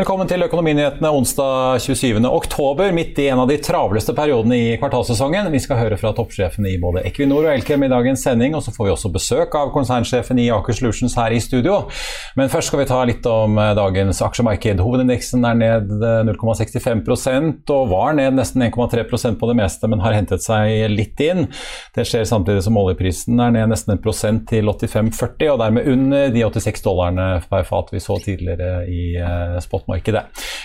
Velkommen til Økonominyhetene onsdag 27. oktober, midt i en av de travleste periodene i kvartalsesongen. Vi skal høre fra toppsjefene i både Equinor og Elkem i dagens sending, og så får vi også besøk av konsernsjefen i Aker Solutions her i studio. Men først skal vi ta litt om eh, dagens aksjemarked. Hovedindeksen er ned 0,65 eh, og var ned nesten 1,3% på det meste, men har hentet seg litt inn. Det skjer samtidig som oljeprisen er ned nesten 1 prosent til 85,40, og dermed under de 86 dollarene per fat vi så tidligere i eh, spot spotmarkedet.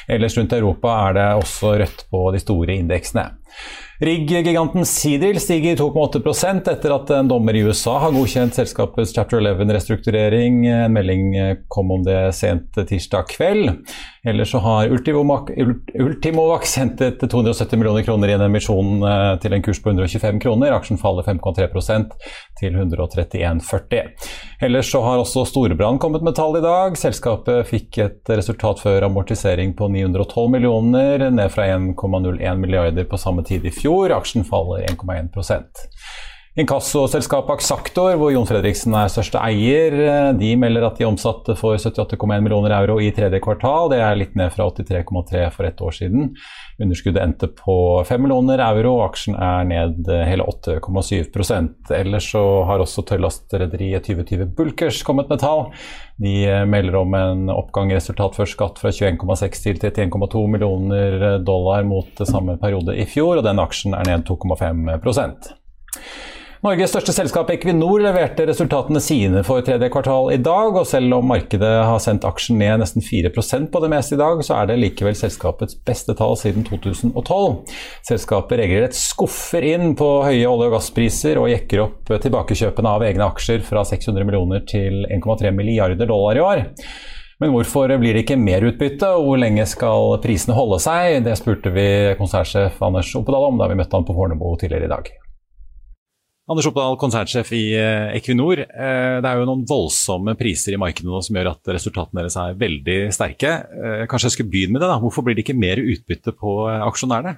Ellers rundt Europa er det også rødt på de store indeksene. Rigg-giganten Seadrill stiger 2,8% etter at en dommer i USA har godkjent selskapets Chapter 11-restrukturering. En melding kom om det sent tirsdag kveld. Ellers så har Ultimovax hentet 270 millioner kroner i en emisjon eh, til en kurs på 125 kroner. Aksjen faller 5,3% til 131,40. Ellers så har også Storebrand kommet med tall i dag. Selskapet fikk et resultat før amortisering på 912 millioner, ned fra 1,01 milliarder på samme tid i fjor fjor. Aksjen faller 1,1 Inkassoselskapet Axactor, hvor Jon Fredriksen er største eier, de melder at de omsatte for 78,1 millioner euro i tredje kvartal. Det er litt ned fra 83,3 for ett år siden. Underskuddet endte på 5 millioner euro, og aksjen er ned hele 8,7% Ellers så har også tørrlastrederiet 2020 Bulkers kommet med tall. De melder om en oppgang i resultat før skatt fra 21,6 til 31,2 millioner dollar mot samme periode i fjor, og den aksjen er ned 2,5 Norges største selskap Equinor leverte resultatene sine for tredje kvartal i dag, og selv om markedet har sendt aksjen ned nesten 4 på det meste i dag, så er det likevel selskapets beste tall siden 2012. Selskapet regelrett skuffer inn på høye olje- og gasspriser og jekker opp tilbakekjøpene av egne aksjer fra 600 millioner til 1,3 milliarder dollar i år. Men hvorfor blir det ikke mer utbytte, og hvor lenge skal prisene holde seg? Det spurte vi konsernsjef Anders Oppedal om da vi møtte han på Fornebu tidligere i dag. Anders Oppdal, konsernsjef i eh, Equinor. Eh, det er jo noen voldsomme priser i markedet nå som gjør at resultatene deres er veldig sterke. Eh, kanskje jeg skulle begynne med det. da. Hvorfor blir det ikke mer utbytte på aksjonærene?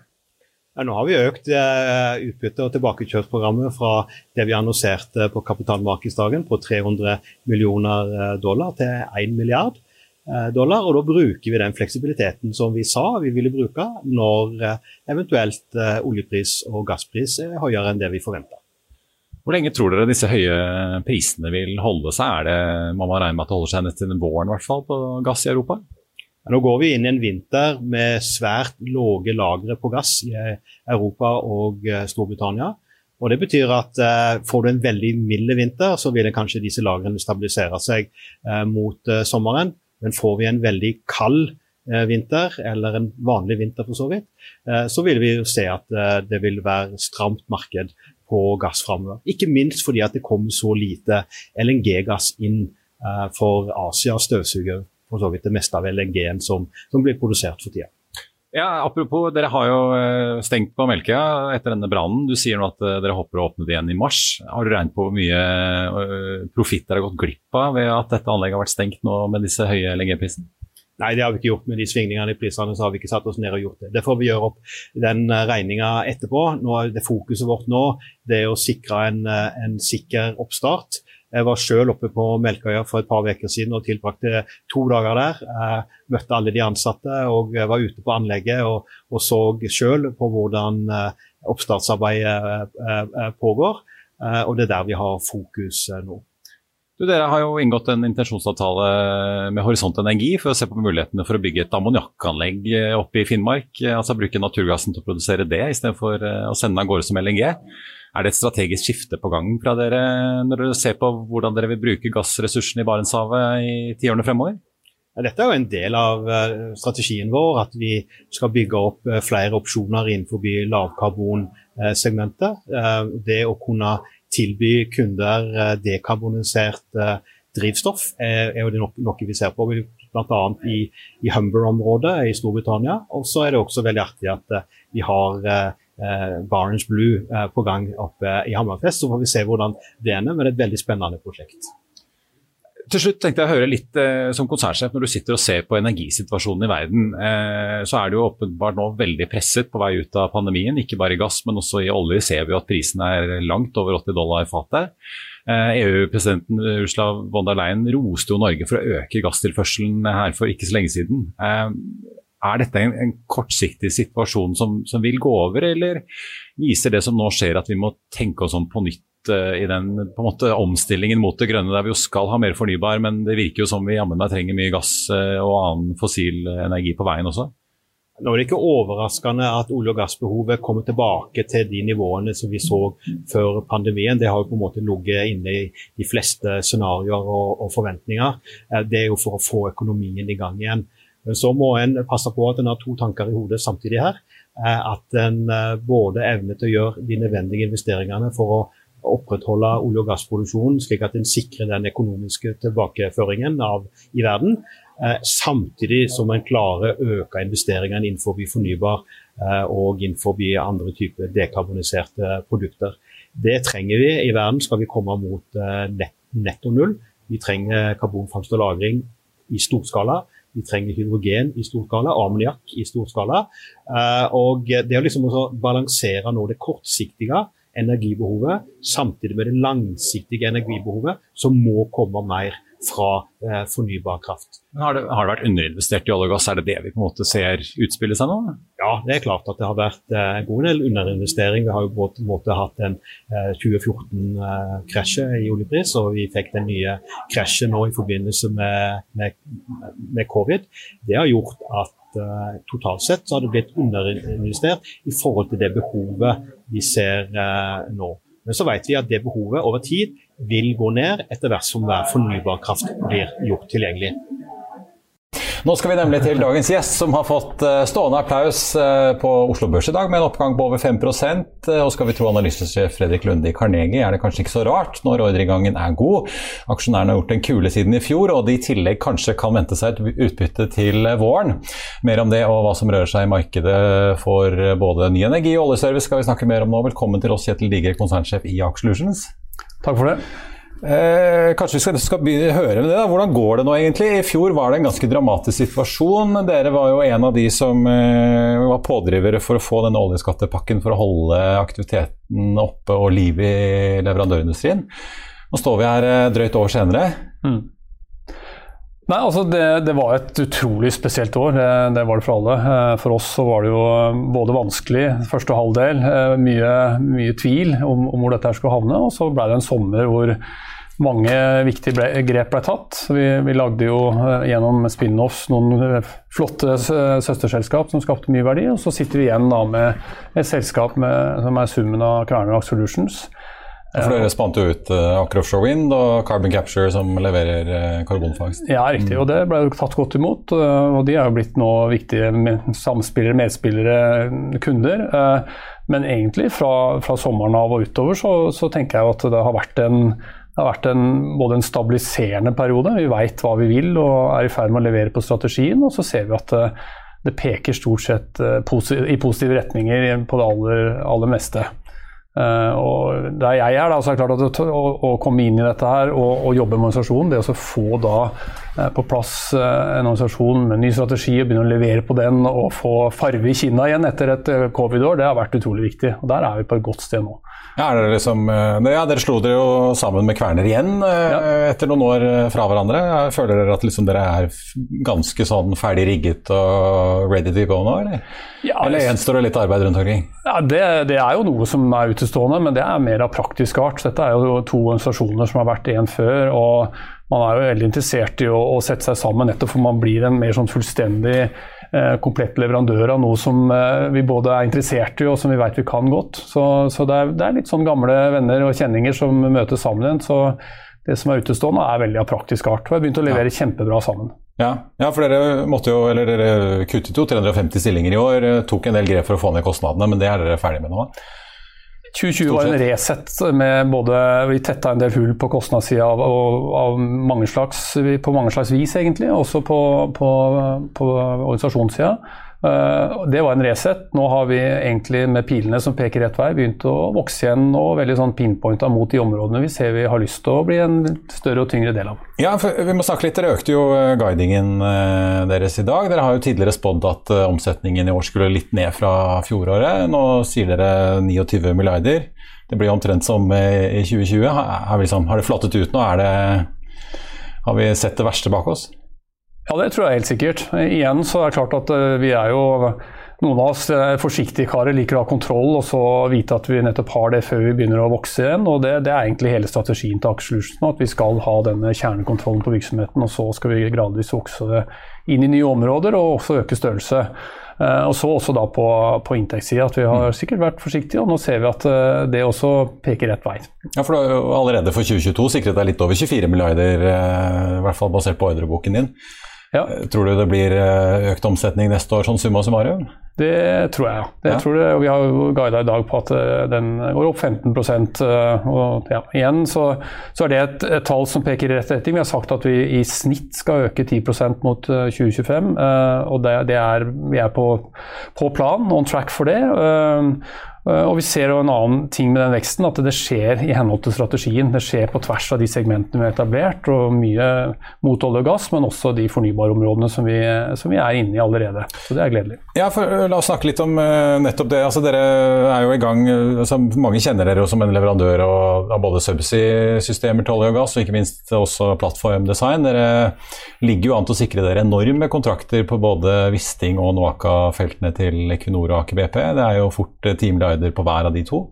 Ja, nå har vi økt utbytte- og tilbakekjøpsprogrammet fra det vi annonserte på kapitalmarkedsdagen på 300 millioner dollar til 1 milliard dollar. Og da bruker vi den fleksibiliteten som vi sa vi ville bruke når eventuelt oljepris og gasspris er høyere enn det vi forventer. Hvor lenge tror dere disse høye prisene vil holde seg? Er det, må man regne med at det holder seg ned til våren hvert fall, på gass i Europa? Nå går vi inn i en vinter med svært lave lagre på gass i Europa og eh, Storbritannia. Og Det betyr at eh, får du en veldig mild vinter, så vil kanskje disse lagrene stabilisere seg eh, mot eh, sommeren. Men får vi en veldig kald vinter, eller en vanlig vinter for så vidt, så vil vi jo se at det vil være stramt marked på gass framover. Ikke minst fordi at det kommer så lite LNG-gass inn uh, for Asia støvsuger for så vidt det meste av LNG-en som, som, blir produsert for tida. Ja, apropos, Dere har jo eh, stengt på Melkøya etter denne brannen. Du sier nå at eh, dere håper å åpne det igjen i mars. Har du regnet på hvor mye profitt dere har gått glipp av ved at dette anlegget har vært stengt nå med disse høye LNG-prisene? Nei, det har vi ikke gjort med de svingningene i prisene. så har vi ikke satt oss ned og gjort Det Det får vi gjøre opp den eh, regninga etterpå. Nå, det Fokuset vårt nå det er å sikre en, eh, en sikker oppstart Jeg var selv oppe på Melkøya for et par uker siden og tilbrakte to dager der. Jeg møtte alle de ansatte og var ute på anlegget og, og så selv på hvordan eh, oppstartsarbeidet eh, eh, pågår. Og det er der vi har fokus nå. Du, dere har jo inngått en intensjonsavtale med Horisont Energi for å se på mulighetene for å bygge et ammoniakkanlegg oppe i Finnmark. Altså bruke naturgassen til å produsere det istedenfor å sende den av gårde som LNG. Er det et strategisk skifte på gang fra dere når dere ser på hvordan dere vil bruke gassressursene i Barentshavet i tiårene fremover? Dette er jo en del av eh, strategien vår, at vi skal bygge opp eh, flere opsjoner innenfor lavkarbonsegmentet. Eh, det å kunne tilby kunder dekarbonisert drivstoff er jo noe vi ser på. Bl.a. i, i Humber-området i Storbritannia. Og så er det også veldig artig at vi har eh, Barents Blue eh, på gang oppe i Hammerfest. Så får vi se hvordan det ender, men det er et veldig spennende prosjekt. Til slutt tenkte jeg å høre litt eh, som konsernsjef, når du sitter og ser på energisituasjonen i verden, eh, så er jo åpenbart nå veldig presset på vei ut av pandemien. Ikke bare i gass, men også i olje ser vi at prisen er langt over 80 dollar fatet. EU-presidenten eh, Ursula von der Leyen roste jo Norge for å øke gasstilførselen her for ikke så lenge siden. Eh, er dette en, en kortsiktig situasjon som, som, vil gå over, eller viser det som nå skjer at vi må tenke oss om på nytt i den på en måte, omstillingen mot det grønne, der vi jo skal ha mer fornybar, men det virker jo som vi jammen meg trenger mye gass uh, og annen fossil energi på veien også? Nå er det ikke overraskende at olje- og gassbehovet kommer tilbake til de nivåene som vi så før pandemien. Det har jo på en måte ligget inne i de fleste scenarioer og, og forventninger. Eh, det er jo for å få økonomien i gang igjen. Men så må en passe på at en har to tanker i hodet samtidig her. Eh, at en eh, både evner til å gjøre de nødvendige investeringene for å opprettholde olje- og gassproduksjonen, slik at en sikrer den økonomiske tilbakeføringen av, i verden. Eh, samtidig som en klarer å øke investeringene innenfor fornybar og innenfor andre typer dekarboniserte produkter. Det trenger vi i verden skal vi komme mot netto null. Vi trenger karbonfangst og -lagring i storskala. Vi trenger hydrogen i storskala, ammoniakk i stor skala. Uh, og det å liksom balansere nå det kortsiktige energibehovet samtidig med det langsiktige energibehovet, som må komme mer fra eh, fornybar kraft. Har det, har det, vært underinvestert i olje og gass, er det det vi på en måte ser utspille seg nå? Ja, det er klart at det har vært eh, en god del underinvestering. Vi har jo på en måte hatt en eh, 2014-krasje i oljepris, og vi fikk den nye krasjet nå i forbindelse med, med, med, covid. Det har gjort at eh, totalt sett så har det blitt underinvestert i forhold til det behovet vi ser eh, nå. Men så vet vi at det behovet over tid vil gå ned etter hvert som hver fornybar kraft blir gjort tilgjengelig. Nå skal vi nemlig til dagens gjest, som har fått eh, stående applaus eh, på Oslo Børs i dag, med en oppgang på over 5 eh, Og skal vi tro analysesjef Fredrik Lunde i Carnegie, er det kanskje ikke så rart når ordreinngangen er god. Aksjonærene har gjort en kule siden i fjor, og de i tillegg kanskje kan vente seg et utbytte til våren. Mer om det og hva som rører seg i markedet for både ny energi og oljeservice skal vi snakke mer om nå. Velkommen til oss, Kjetil Digre, konsernsjef i Aksjelusions. Takk for det. Eh, kanskje vi skal, skal begynne, høre med det. da. Hvordan går det nå egentlig? I fjor var det en ganske dramatisk situasjon. Dere var jo en av de som eh, var pådrivere for å få denne oljeskattepakken for å holde aktiviteten oppe og liv i leverandørindustrien. Nå står vi her eh, drøyt år senere. Mm. Nei, altså det, det, var et utrolig spesielt år. Det, det, var det for alle. Eh, for oss så var det jo eh, både vanskelig første halvdel, eh, mye, mye tvil om, om, hvor dette skulle havne. Og så ble det en sommer hvor mange viktige ble, grep ble tatt. Vi, vi, lagde jo gjennom spin-offs noen flotte søsterselskap som skapte mye verdi. Og så sitter vi igjen da med et selskap med, som er summen av Kværner Solutions for Dere spant jo ut uh, Aker Offshore Wind og Carbon Capture som leverer uh, karbonfangst. Ja, riktig. Mm. Og det ble jo tatt godt imot. Uh, og de er jo blitt nå viktige med samspillere, medspillere, kunder. Men egentlig fra, fra, sommeren av og utover så, så, tenker jeg at det har vært en, har vært en, både en stabiliserende periode. Vi veit hva vi vil og er i ferd med å levere på strategien. Og så ser vi at det peker stort sett i positive retninger på det aller, aller meste. Uh, og Der jeg er, da, så er det klart at å, å, komme inn i dette her og, og jobbe med organisasjonen, det å få da eh, på plass en organisasjon med ny strategi og begynne å levere på den og få farve i kinna igjen etter et covid-år, det har vært utrolig viktig. Og Der er vi på et godt sted nå. Ja, dere, liksom, ja, dere slo dere jo sammen med Kverner igjen ja. etter noen år fra hverandre. Føler dere at liksom dere er ganske sånn ferdig rigget og ready to go nå, eller? Ja, eller gjenstår det litt arbeid rundt omkring? Ja, det, det, er jo noe som er utestående, men det er mer av praktisk art. Dette er jo to organisasjoner som har vært én før. og man er jo veldig interessert i å, å, sette seg sammen, nettopp for man blir en mer sånn fullstendig eh, komplett leverandør av noe som eh, vi både er interessert i og som vi vet vi kan godt. Så, så det, er, det, er, litt sånn gamle venner og kjenninger som møtes sammen. Så det som er utestående, er veldig av praktisk art. Og vi har begynt å levere ja. kjempebra sammen. Ja. ja, for dere måtte jo, eller dere kuttet jo 350 stillinger i år. Tok en del grep for å få ned kostnadene, men det er dere ferdig med nå? 2020 var en reset med både Vi tetta en del hull på kostnadssida av, av, mange slags, på mange slags vis, egentlig. Også på, på, på organisasjonssida. Eh, det var en reset. Nå har vi egentlig med pilene som peker rett vei, begynt å vokse igjen og veldig sånn pinpointa mot de områdene vi ser vi har lyst til å bli en større og tyngre del av. Ja, vi må snakke litt. Dere økte jo eh, guidingen eh, deres i dag. Dere har jo tidligere spådd at omsetningen i år skulle litt ned fra fjoråret. Nå sier dere 29 milliarder. Det blir omtrent som i 2020. Har, liksom, har det flattet ut nå? Det, har vi sett det verste bak oss? Ja, det tror jeg helt sikkert. Igjen så er det klart at eh, vi er jo noen av oss er forsiktige karer, liker å ha kontroll og så vite at vi nettopp har det før vi begynner å vokse igjen. og Det, det er egentlig hele strategien til Aksjelusen. At vi skal ha denne kjernekontrollen på virksomheten. og Så skal vi gradvis vokse inn i nye områder og også øke størrelse. Eh, og så også da på, på inntektssida at vi har mm. sikkert vært forsiktige, og nå ser vi at eh, det også peker rett vei. Ja, for du har allerede for 2022 sikret deg litt over 24 milliarder, i hvert fall basert på ordreboken din. Ja. Tror du det blir eh, økt omsetning neste år, sånn summa summarum? Det tror jeg. Det ja. tror det, vi har jo guida i dag på at eh, den går opp 15 eh, og ja, Igjen så, så er det et, et, tall som peker i rett retning. Vi har sagt at vi i snitt skal øke 10% mot 2025. og det, det er, vi er på, på plan, on track for det. Eh, og vi ser en annen ting med den veksten, at det skjer i henhold til strategien. Det skjer på tvers av de segmentene vi har etablert, og mye mot olje og gass, men også de fornybarområdene som som vi er inne i allerede. Så det er gledelig. Ja, for eh, La oss snakke litt om uh, nettopp det. Altså, dere er jo i gang, altså, Mange kjenner dere jo som en leverandør av, både subsea-systemer til olje og gass, og ikke minst også plattformdesign. Dere ligger jo an til å sikre dere enorme kontrakter på både Wisting og Noaka-feltene til Equinor og Aker BP. Det er jo fort 10 milliarder på hver av de to.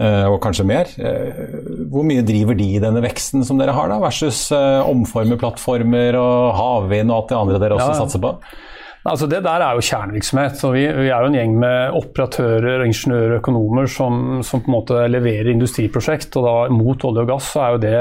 Eh, og kanskje mer. Eh, hvor mye driver de i denne veksten som dere har, da, versus eh, omforme plattformer og havvind og alt det andre dere også ja. satser på? Altså Det der er jo kjernevirksomhet. og vi, vi, er jo en gjeng med operatører, ingeniører og økonomer som, som, på en måte leverer industriprosjekt. og da Mot olje og gass så er jo det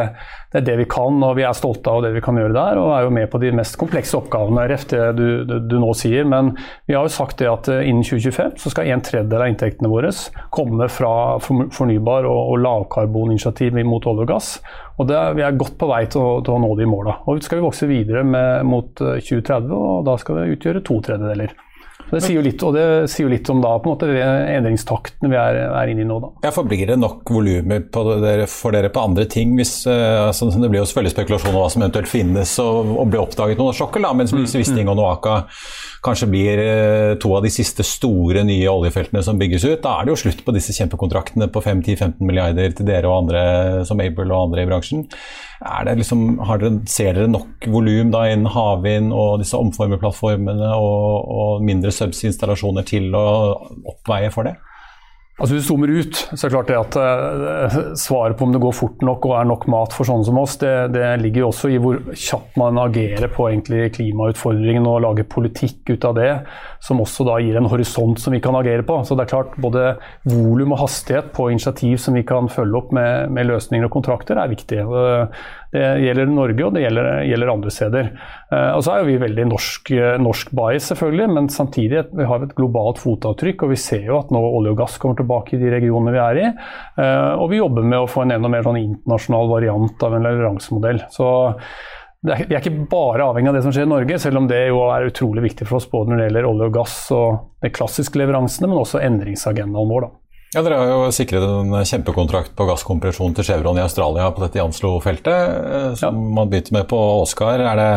det er det vi kan, og vi er stolte av det vi kan gjøre der. Og er jo med på de mest komplekse oppgavene, RF, det du, du, du, nå sier. Men vi har jo sagt det at eh, innen 2025 så skal en tredjedel av inntektene våre komme fra fornybar og, og lavkarboninitiativ mot olje og gass. Og det, Vi er godt på vei til å, til å nå de måla. Og skal vi vokse videre med, mot 2030, eh, og da skal det utgjøre to tredjedeler. Det sier jo litt, og det sier jo litt om da, på en måte, endringstakten vi er, er inne i nå. Da. Ja, for Blir det nok volumer for dere på andre ting? Hvis, uh, altså, det blir jo selvfølgelig spekulasjon om hva som eventuelt finnes og, og blir oppdaget noen sjokker, da, mens mm, Wisting mm. og Noaka kanskje blir uh, to av de siste store nye oljefeltene som bygges ut. Da er det jo slutt på disse kjempekontraktene på 5-10-15 milliarder til dere og andre som Able og andre i bransjen. Liksom, dere, ser dere nok volum innen havvind og disse omformerplattformene og, og mindre subsea-installasjoner til å oppveie for det? Altså Hvis du zoomer ut, så er det klart det at uh, svaret på om det går fort nok og er nok mat for sånne som oss, det, det ligger jo også i hvor kjapt man agerer på klimautfordringen og lager politikk ut av det, som også da gir en horisont som vi kan agere på. Så det er klart Både volum og hastighet på initiativ som vi kan følge opp med, med løsninger og kontrakter, er viktig. Uh, det gjelder Norge, og det gjelder, gjelder andre steder. Uh, og så er jo vi veldig norsk, norsk bias, selvfølgelig, men samtidig vi har vi et globalt fotavtrykk. Og vi ser jo at nå olje og gass kommer tilbake i de regionene vi er i. Uh, og vi jobber med å få en enda mer sånn internasjonal variant av en leveransemodell. Så er, vi er ikke bare avhengig av det som skjer i Norge, selv om det jo er utrolig viktig for oss både når det gjelder olje og gass og de klassiske leveransene, men også endringsagendaen vår. Da. Ja, Dere har jo sikret en kjempekontrakt på gasskompresjon til Chevron i Australia på dette Janslo-feltet, eh, som ja. man begynte med på Oscar. Det,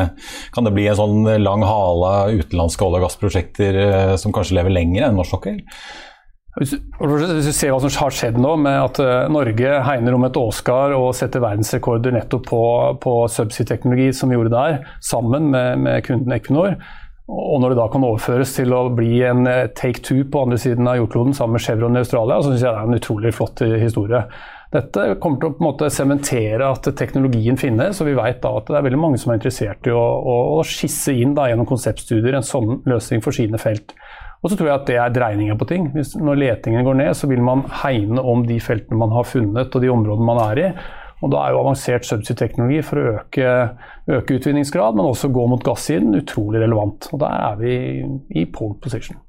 kan det bli en sånn lang hale av utenlandske olje- og gassprosjekter eh, som kanskje lever lenger enn norsk sokkel? Hvis du ser hva som har skjedd nå, med at eh, Norge hegner om et Oscar og setter verdensrekorder nettopp på, på subsea-teknologi, som vi gjorde der, sammen med, med kunden Equinor, og når det da kan overføres til å bli en eh, take two på andre siden av jordkloden sammen med Chevron i Australia, så syns jeg det er en utrolig flott historie. Dette kommer til å på en måte sementere at teknologien finnes, og vi vet da at det er veldig mange som er interessert i å, å, å skisse inn da, gjennom konseptstudier en sånn løsning for sine felt. Og så tror jeg at det er dreininger på ting. Hvis, når letingen går ned, så vil man hegne om de feltene man har funnet og de områdene man er i. Og Da er jo avansert subsea-teknologi for å øke, øke, utvinningsgrad, men også gå mot gassiden, utrolig relevant. Og Der er vi i pole position.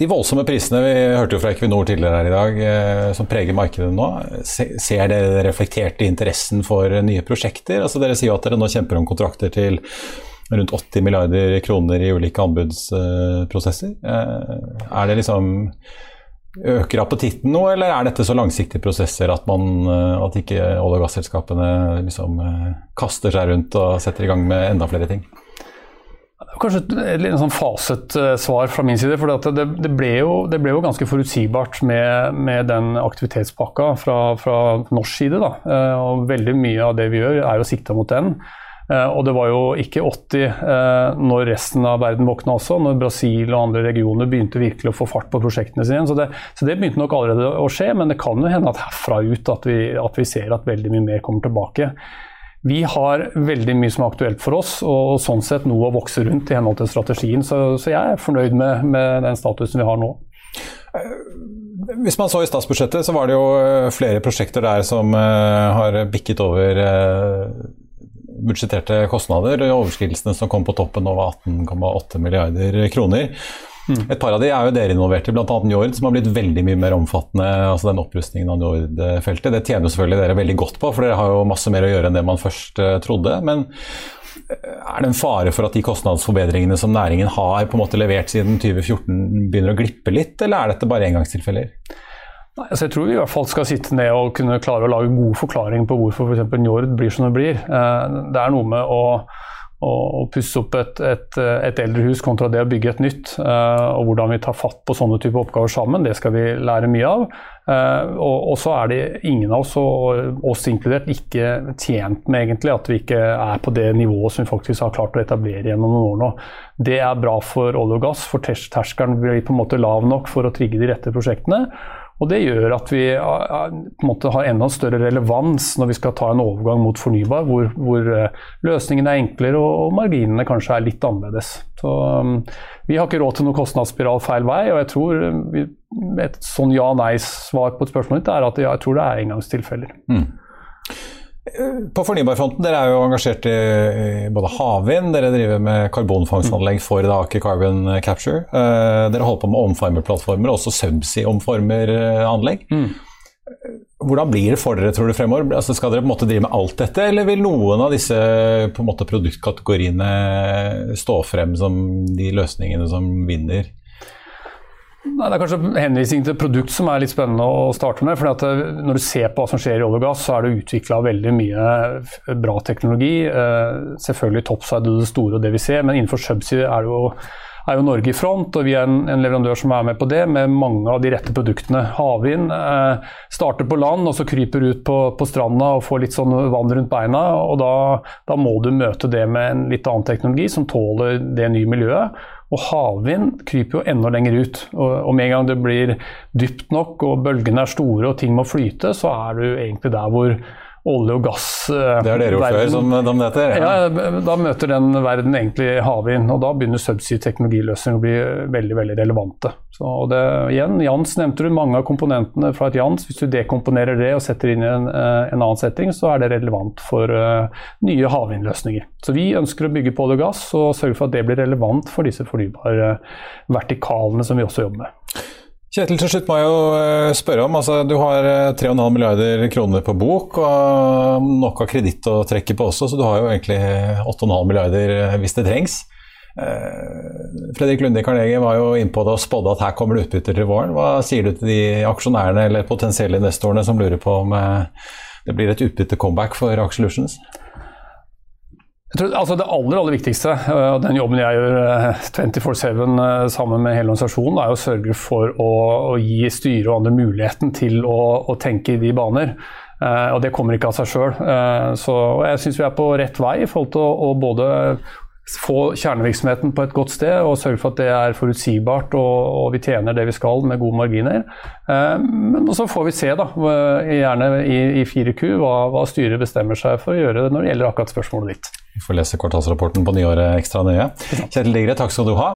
De voldsomme prisene vi hørte jo fra Equinor tidligere her i dag, eh, som preger markedet nå, ser dere reflektert i interessen for nye prosjekter? Altså Dere sier jo at dere nå kjemper om kontrakter til rundt 80 milliarder kroner i ulike anbudsprosesser. Eh, er det liksom Øker appetitten nå, eller er dette så langsiktige prosesser at, man, eh, at ikke olje- og gasselskapene liksom eh, kaster seg rundt og setter i gang med enda flere ting? Kanskje et, et sånn faset eh, svar fra min side. for det, det, ble jo, det, ble jo, ganske forutsigbart med, med den aktivitetspakka fra, fra norsk side. Da. Og veldig mye av det vi gjør, er jo sikta mot den. Eh, og det var jo ikke 80 eh, når resten av verden våkna også, når Brasil og andre regioner begynte virkelig å få fart på prosjektene sine. Så det, så det begynte nok allerede å skje, men det kan jo hende at herfra ut at vi, at vi ser at veldig mye mer kommer tilbake. Vi har veldig mye som er aktuelt for oss, og sånn sett noe å vokse rundt i henhold til strategien. Så, så jeg er fornøyd med, med, den statusen vi har nå. Eh, hvis man så i statsbudsjettet, så var det jo flere prosjekter der som har bikket over budsjetterte kostnader. Overskridelsene som kom på toppen nå var 18,8 milliarder kroner. Mm. Et par av de er jo dere involvert i, bl.a. Njord, som har blitt veldig mye mer omfattende. altså den opprustningen av Njord-feltet. Det tjener selvfølgelig dere veldig godt på, for dere har jo masse mer å gjøre enn det man først uh, trodde. Men eh, er det en fare for at de kostnadsforbedringene som næringen har på en måte levert siden 2014, begynner å glippe litt, eller er dette bare engangstilfeller? Altså jeg tror vi i hvert fall skal sitte ned og kunne klare å lage gode forklaringer på hvorfor f.eks. Njord blir som det blir. Eh, det er noe med å, å, å pusse opp et, et, et, eldre hus kontra det å bygge et nytt. Eh, og hvordan vi tar fatt på sånne typer oppgaver sammen, det skal vi lære mye av. Eh, og, og så er det ingen av oss, og oss inkludert, ikke tjent med egentlig at vi ikke er på det nivået som vi faktisk har klart å etablere gjennom noen år nå. Det er bra for olje og gass, for terskelen blir på en måte lav nok for å trigge de rette prosjektene. Og Det gjør at vi på en måte har enda større relevans når vi skal ta en overgang mot fornybar, hvor, hvor eh, løsningene er enklere og, og, marginene kanskje er litt annerledes. Så um, Vi har ikke råd til noen kostnadsspiral feil vei, og jeg tror vi, et sånn ja-nei-svar på et spørsmål er at jeg tror det er engangstilfeller. Mm. På fornybarfronten, dere er jo engasjert i både havvind, dere driver med karbonfangstanlegg for da, Aker Carbon Capture. Uh, dere holder på med omformerplattformer, også subsea-omformeranlegg. Mm. Hvordan blir det for dere tror du fremover? Altså, skal dere på en måte drive med alt dette, eller vil noen av disse på en måte, produktkategoriene stå frem som de løsningene som vinner? Nei, Det er kanskje henvisning til produkt som er litt spennende å starte med. for at Når du ser på hva som skjer i olje og gass, så er det utvikla veldig mye bra teknologi. Eh, selvfølgelig topside og det store og det vi ser, men innenfor subsea er, er jo Norge i front, og vi er en, en, leverandør som er med på det, med mange av de rette produktene. Havvind eh, starter på land og så kryper ut på, på, stranda og får litt sånn vann rundt beina. og da, da må du møte det med en litt annen teknologi som tåler det nye miljøet. Og havvind kryper jo enda lenger ut. Og med en gang det blir dypt nok og bølgene er store og ting må flyte, så er du egentlig der hvor olje og gass eh, Det har dere gjort før, som de heter? Ja. ja, da møter den verden egentlig havvind. Og da begynner subsea-teknologiløsninger å bli veldig veldig relevante. Så det, igjen, Jans nevnte du mange av komponentene fra et Jans. Hvis du dekomponerer det og setter inn i en, eh, en annen setting, så er det relevant for uh, nye havvindløsninger. Så vi ønsker å bygge på olje og gass og sørge for at det blir relevant for disse fornybare vertikalene som vi også jobber med. Kjetil, til slutt må jeg jo eh, spørre om, altså Du har 3,5 eh, milliarder kroner på bok og nok av kreditt å trekke på også, så du har jo egentlig 8,5 milliarder eh, hvis det trengs. Fredrik Lunde i Karnegie var jo innpå det og spådde at her kommer det utbytter til våren. Hva sier du til de aksjonærene eller potensielle investorene som lurer på om det blir et utbytte-comeback for Aksjelutions? Tror, altså det aller aller viktigste, og den jobben jeg gjør 24-7 sammen med hele organisasjonen, er å sørge for å, å gi styret og andre muligheten til å, å tenke i de baner. Uh, og det kommer ikke av seg sjøl. Uh, jeg syns vi er på rett vei i forhold til å, å, både få kjernevirksomheten på et godt sted og sørge for at det er forutsigbart og, og vi tjener det vi skal med gode marginer. Uh, men så får vi se, da, gjerne i, i 4Q, hva, hva, styret bestemmer seg for å gjøre når det gjelder akkurat spørsmålet ditt. Vi får lese kvartalsrapporten på nyåret ekstra nøye. Kjetil Digre, takk skal du ha.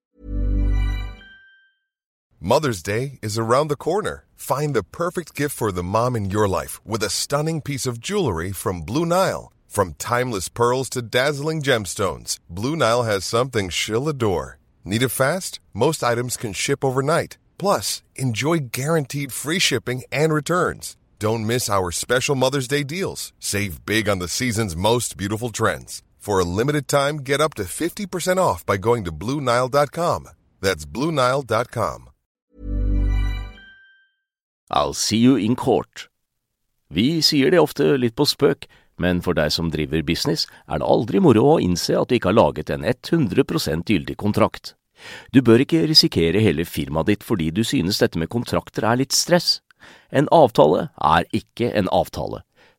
Mother's Day is around the corner. Find the perfect gift for the mom in your life with a stunning piece of jewelry from Blue Nile. From timeless pearls to dazzling gemstones, Blue Nile has something she'll adore. Need it fast? Most items can ship overnight. Plus, enjoy guaranteed free shipping and returns. Don't miss our special Mother's Day deals. Save big on the season's most beautiful trends. For a limited time, get up to 50% off by going to Bluenile.com. That's Bluenile.com. I'll see you in court. Vi sier det ofte litt på spøk, men for deg som driver business, er det aldri moro å innse at du ikke har laget en 100 gyldig kontrakt. Du bør ikke risikere hele firmaet ditt fordi du synes dette med kontrakter er litt stress. En avtale er ikke en avtale.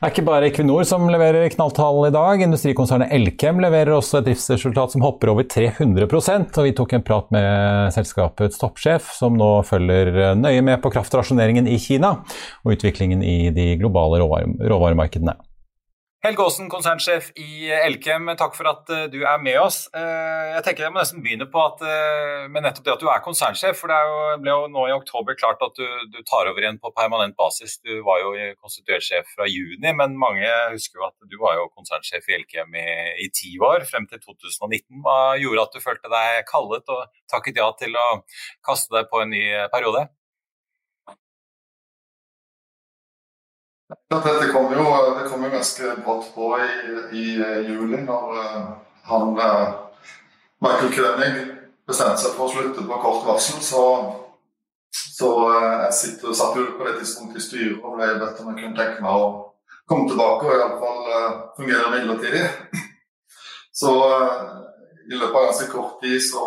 Det er ikke bare Equinor som leverer knalltall i dag. Industrikonsernet Elkem leverer også et driftsresultat som hopper over 300% og Vi tok en prat med selskapets toppsjef, som nå følger nøye med på kraftrasjoneringen i Kina og utviklingen i de globale råvaremarkedene. Helge Aasen, konsernsjef i Elkem, takk for at eh, du er med oss. Eh, jeg tenker jeg må nesten begynne på at, eh, med nettopp det at du er konsernsjef. for Det jo, ble jo nå i oktober klart at du, du, tar over igjen på permanent basis. Du var jo konstituert sjef fra juni, men mange husker jo at du var jo konsernsjef i Elkem i, i ti år, frem til 2019. Hva gjorde at du følte deg kallet og takket ja til å kaste deg på en ny periode? Det kom jo, det kom jo ganske brått på i, i juli, når uh, han uh, Michael König bestemte seg for å slutte på kort varsel. Så, så jeg sitter, satt jo på det tidspunktet i styret og ble bedt om jeg kunne tenke meg å komme tilbake og iallfall fungere midlertidig. Så i løpet av ganske kort tid så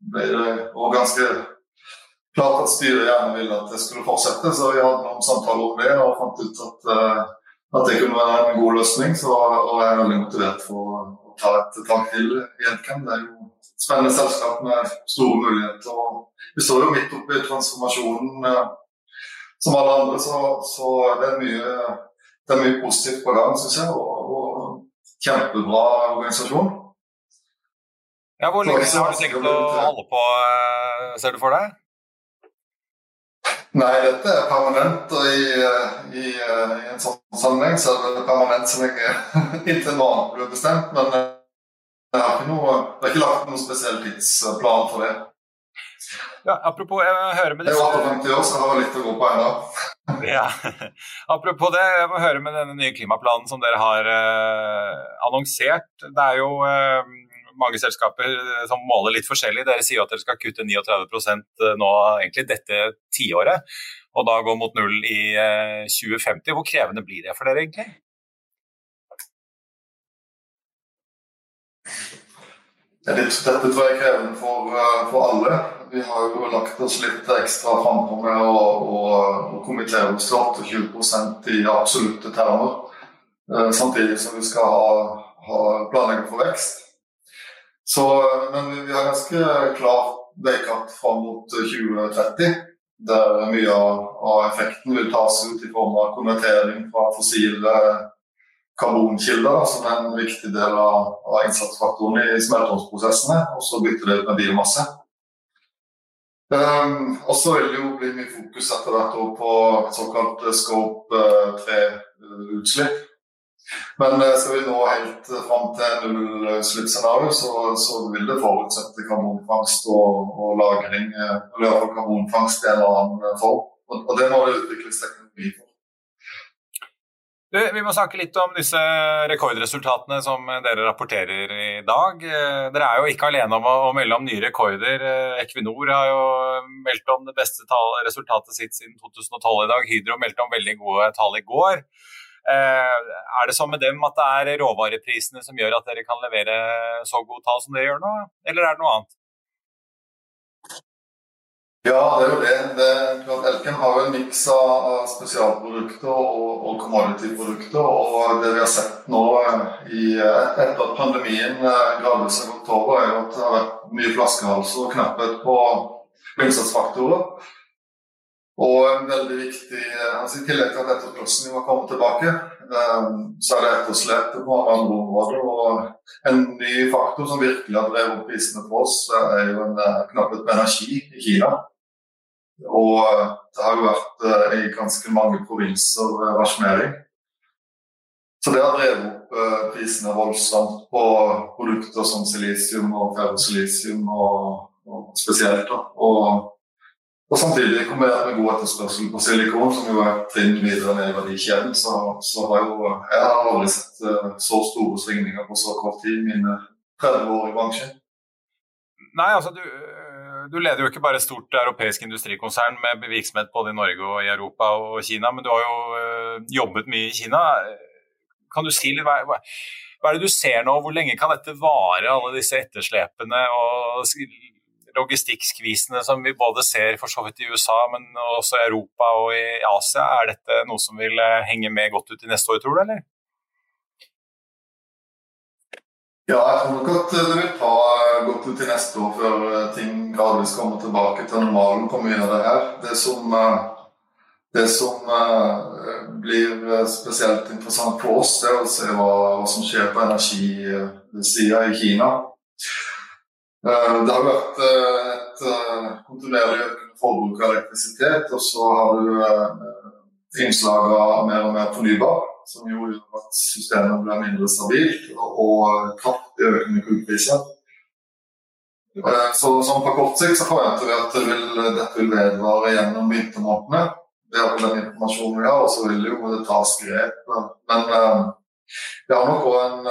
ble det og ganske klart at styret gjerne ville at det skulle fortsette, så vi hadde noen samtaler om det og fant ut at, uh, at det kunne være en god løsning. Så, og jeg er veldig motivert for å ta et tak til i Edcam. Det er jo et spennende selskap med store muligheter. og Vi står jo midt oppe i transformasjonen uh, som alle andre, så, så det, er mye, det, er mye, positivt på gang, syns jeg. Og, og kjempebra organisasjon. Ja, Hvor lenge har du tenkt å holde på, eh, ser du for deg? Nei, dette er permanent. Og i, i, i en sånn sammenheng så er det permanent så lenge inntil nå blir bestemt. Men eh, jeg har ikke, noe, jeg har ikke lagt noen spesiell tidsplan for det. Ja, apropos, jeg hører med disse... Jeg er 58 år, så jeg har litt å gå på ennå. ja. Apropos det, jeg må høre med denne nye klimaplanen som dere har eh, annonsert. Det er jo eh, mange selskaper eh, som måler litt forskjellig. Dere sier at dere skal kutte 39 eh, nå egentlig dette tiåret, og da gå mot null i 2050. Eh, Hvor krevende blir det for dere egentlig? Dette tror jeg er krevende for, for, alle. Vi har jo lagt oss litt ekstra frampå med å, å, å kommentere oss til 28 i absolutte termer. samtidig som vi skal ha, ha planlegge for vekst. Så, men vi har ganske klart veikart fram mot 2030, der mye av effekten vil tas ut i form av konvertering fra fossile karbonkilder, som er en viktig del av, av innsatsfaktoren i smelteovnsprosessene, og så bytte det ut med biomasse. Um, og så vil det jo bli mye fokus etter hvert på såkalt scope 3-utslipp. Men eh, skal vi nå helt fram til nullutslippsscenario, så, så vil det forutsette karbonfangst og, og lagring, eh, eller iallfall karbonfangst i en eller annen form. Og, og det må det utvikles teknologi for. Du, vi må snakke litt om disse rekordresultatene som dere rapporterer i dag. Eh, dere er jo ikke alene om å melde om nye rekorder. Eh, Equinor har jo meldt om det beste resultatet sitt siden 2012 i dag. Hydro meldte om veldig gode tall i går. Eh, er det sånn med dem at det er råvareprisene som gjør at dere kan levere så gode tall som dere gjør nå, eller er det noe annet? Ja, det er jo det. det Elkem har jo en miks av spesialprodukter og, og commodity-produkter. Og det vi har sett nå eh, i, eh, etter at pandemien gradvis har gått over, er jo at det har vært mye flaskehalser og knapphet på innsatsfaktorer. Og en veldig viktig, altså I tillegg til at etterspørselen må komme tilbake, så er det etterslep på andre områder. Og en ny faktor som virkelig har drevet opp prisene for oss, er jo en knapphet på energi i Kina. Og eh, det har jo vært eh, i ganske mange provinser eh, rasjonering. Så det har drevet opp prisene voldsomt på produkter som silisium og ferrosilisium og, og spesielt. Og, og, samtidig kombinert med god etterspørsel på silikon, som jo er trinn videre ned i verdikjeden, så, så har jo jeg har aldri sett så store svingninger på så kort tid i mine 30 år i bransjen. Nei, altså du du leder jo ikke bare stort europeisk industrikonsern med virksomhet både i Norge og i Europa og Kina, men du har jo øh, jobbet mye i Kina. Kan du si litt, hva, hva er det du ser nå, hvor lenge kan dette vare, alle disse etterslepene og logistikkskvisene som vi både ser for så vidt i USA, men også i Europa og i Asia? Er dette noe som vil øh, henge med godt ut i neste år, tror du, eller? Ja, jeg tror nok at det vil ta godt ut til neste år før eh, ting gradvis kommer tilbake til normalen på mye av det her. Det som, eh, det som eh, blir spesielt interessant for oss, er å se hva, hva som skjer på energisida i Kina. Det har vært et kontinuerlig økende forbruk av elektrisitet, og så har du innslag av mer og mer fornybar som gjorde at systemet ble mindre stabilt og kraftig økende kullpriser. Eh, så, så, på kort sikt så forventer vi at det vil, dette vil vedvare gjennom vintermånedene. Det er den informasjonen vi har, og så vil det jo det tas grep. Men vi har nok òg en,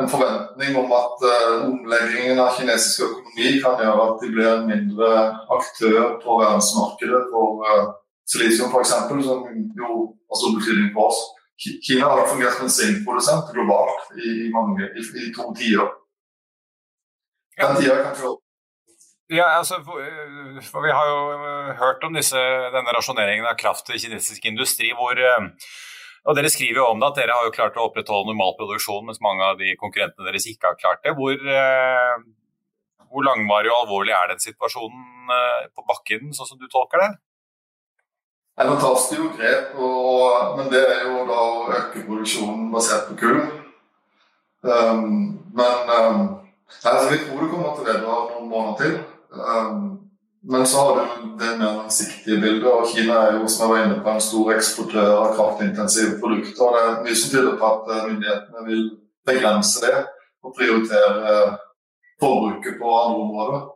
en, forventning om at uh, omleggingen av kinesisk økonomi kan gjøre at de blir en mindre aktør på verdensmarkedet for silisium f.eks., som jo har stor betydning for oss. Kina har fungert som en sinkprodusent globalt i, mange, i, i to tiår. Den tida kan få ja, altså, for Vi har jo hørt om disse, denne rasjoneringen av kraft til kinesisk industri. hvor og Dere skriver jo om det at dere har jo klart å opprettholde normal produksjon, mens mange av de konkurrentene deres ikke har klart det. Hvor, øh, hvor langvarig og alvorlig er den situasjonen på bakken, sånn som du tolker det? Tas det jo grep, og, men det er jo da å øke produksjonen basert på kull. Um, men um, altså, vi tror det kommer til å vedvare noen måneder til. Um, men så har du det mer langsiktige bildet, og Kina er jo som jeg var inne på, en stor eksportør av kraftintensive produkter. og Det er mye som tyder på at eh, myndighetene vil begrense det og prioritere eh, forbruket på andre områder.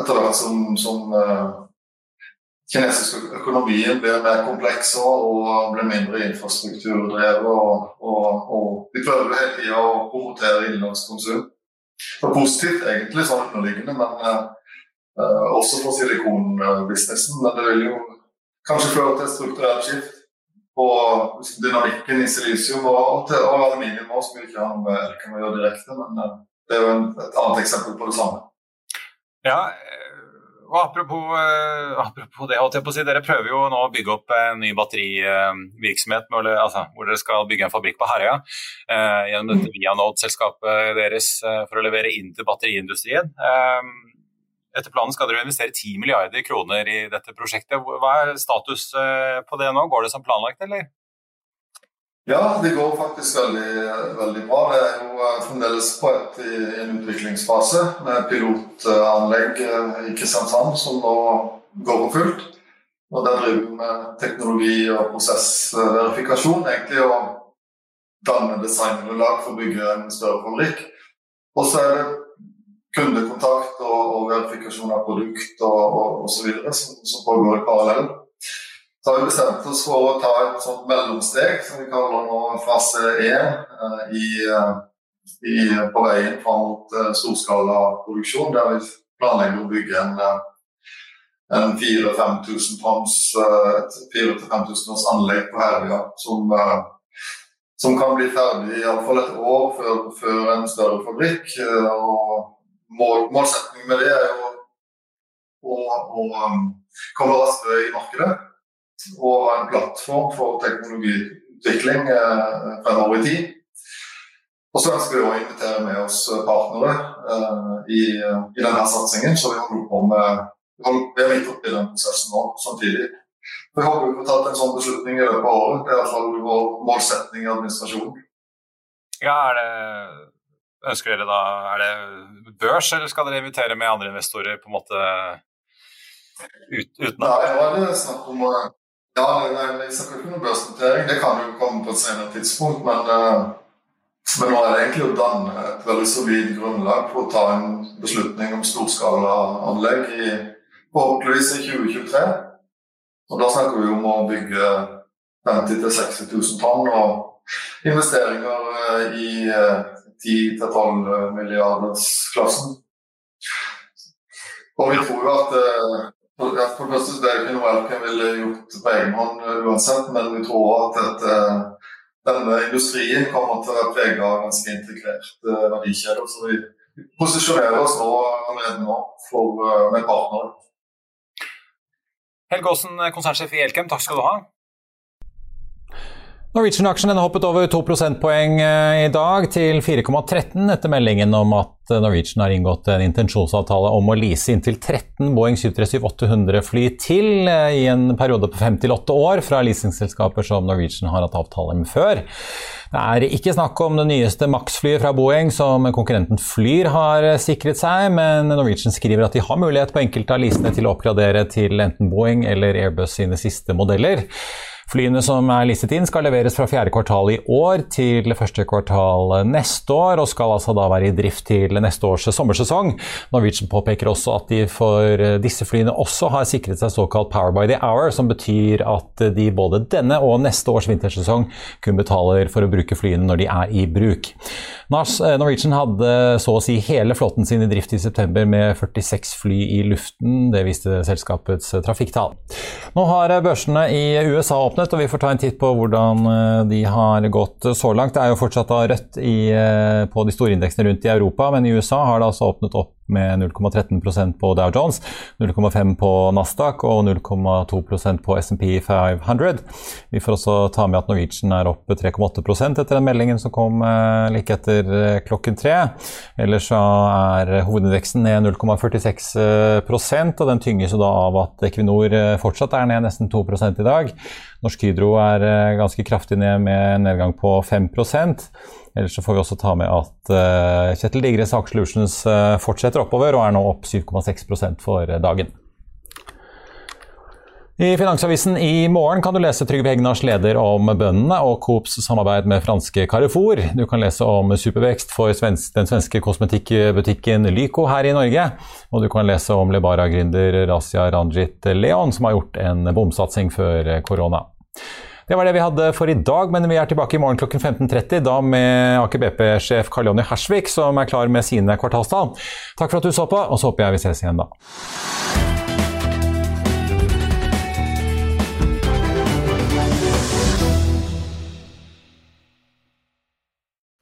Etter hvert som, som uh, kinesiske økonomien blir mer kompleks og blir mindre infrastrukturdrevet. Og, og, og de prøver hele tida å promotere innenlandskonsum. Det er positivt egentlig sånn underliggende, men også for silikonbusinessen. Men det vil jo kanskje føre til et strukturelt skift på dynamikken i silisium og, til, og aluminium også, som vi ikke har med kan gjøre direkte. Men uh, det er jo en, et annet eksempel på det samme. Ja, og apropos, uh, apropos det, holdt jeg på å si, dere prøver jo nå å bygge opp en ny batterivirksomhet uh, altså, hvor dere skal bygge en fabrikk på Herøya uh, gjennom dette Vianode-selskapet deres for å levere inn til batteriindustrien. Etter planen skal dere investere 10 milliarder kroner i dette prosjektet. Hva er status på det nå? Går det som planlagt, eller? Ja, det går faktisk veldig, veldig bra. Det er jo eh, fremdeles på et, i en utviklingsfase med pilotanlegg eh, i Kristiansand som nå går på fullt. Og Der driver vi med teknologi- og prosessverifikasjon, egentlig og danne designunderlag for å bygge en større fabrikk. Og så er det kundekontakt og, og verifikasjon av produkt og, videre som, som pågår i parallell. Så har vi bestemt oss for å ta et sånt mellomsteg som vi kaller nå fase 1 eh, i, eh, i, på veien fram mot uh, storskalaproduksjon, der vi planlegger å bygge en, en 4000-5000 tonns, tonns anlegg på Herøya som, som, kan bli ferdig iallfall et år før, før, en større fabrikk. og mål, Målsettingen med det er jo å, å komme raskere i markedet og en plattform for teknologiutvikling eh, fremover i tid. Og så ønsker vi å invitere med oss partnere eh, i, i, denne satsingen, så vi holder på med vi er midt oppi den prosessen nå samtidig. Vi håper vi får tatt en sånn beslutning i løpet av året. Det er iallfall vår målsetning i administrasjonen. Ja, er det, ønsker dere da, er det børs, eller skal dere invitere med andre investorer på en måte ut, uten Ja, det er det snakk om ja, jeg snakker ikke om børsnotering. Det kan jo komme på et senere tidspunkt. Men, uh, men nå er det egentlig å danne et veldig solid grunnlag for å ta en beslutning om storskalaanlegg i, forhåpentligvis i 2023. Og da snakker vi om å bygge 50 000-60 000 tonn og investeringer uh, i eh, 10-12 milliardersklassen. Og vi tror jo at for, det første det er ikke noe Elkem ville gjort på egen hånd eh, uansett, men vi tror at dette, denne industrien kommer til å være preget av ganske integrerte eh, verdikjeder. Så vi posisjonerer oss nå allerede nå for, eh, med partnere. Helge Aasen, konsernsjef i Elkem, takk skal du ha. Norwegian-aksjen hoppet over 2 prosentpoeng i dag, til 4,13 etter meldingen om at Norwegian har inngått en intensjonsavtale om å lease inntil 13 Boeing 737-800 fly til i en periode på 5-8 år fra leasingselskaper som Norwegian har hatt avtale med før. Det er ikke snakk om det nyeste Max-flyet fra Boeing som konkurrenten Flyr har sikret seg, men Norwegian skriver at de har mulighet på enkelte av leasene til å oppgradere til enten Boeing eller Airbus sine siste modeller. Flyene som er listet inn skal leveres fra fjerde kvartal i år til første kvartal neste år, og skal altså da være i drift til neste års sommersesong. Norwegian påpeker også at de for disse flyene også har sikret seg såkalt Power by the Hour, som betyr at de både denne og neste års vintersesong kun betaler for å bruke flyene når de er i bruk. Eh, Norwegian hadde så å si hele flåten sin i drift i september med 46 fly i luften. Det viste selskapets trafikktall. Nå har børsene i USA åpnet åpnet, og vi får ta en titt på hvordan eh, de har gått så langt. Det er jo fortsatt rødt i, eh, på de store indeksene rundt i Europa, men i USA har det altså åpnet opp med 0,13% på Dow Jones, 0,5 på Nasdaq og 0,2% på SMP 500. Vi får også ta med at Norwegian er opp 3,8 etter den meldingen som kom eh, like etter eh, klokken tre. Ellers så er hovedindeksen ned 0,46% og den tynges jo da av at Equinor eh, fortsatt er ned nesten 2 i dag. Norsk Hydro er ganske kraftig ned med en nedgang på 5 Ellers så får vi også ta med at uh, Kjetil Digres Aker Solutions uh, fortsetter oppover og er nå opp 7,6% for dagen. I Finansavisen i morgen kan du lese Trygve Hegnars leder om bøndene og Coops samarbeid med franske Carrefour. Du kan lese om supervekst for den svenske kosmetikkbutikken Lyco her i Norge. Og du kan lese om Lebara-gründer Razia Ranjit Leon, som har gjort en bomsatsing før korona. Det var det vi hadde for i dag, men vi er tilbake i morgen klokken 15.30. Da med Aker BP-sjef Karl Jonny Hersvik, som er klar med sine kvartalstall. Takk for at du så på, og så håper jeg vi ses igjen da.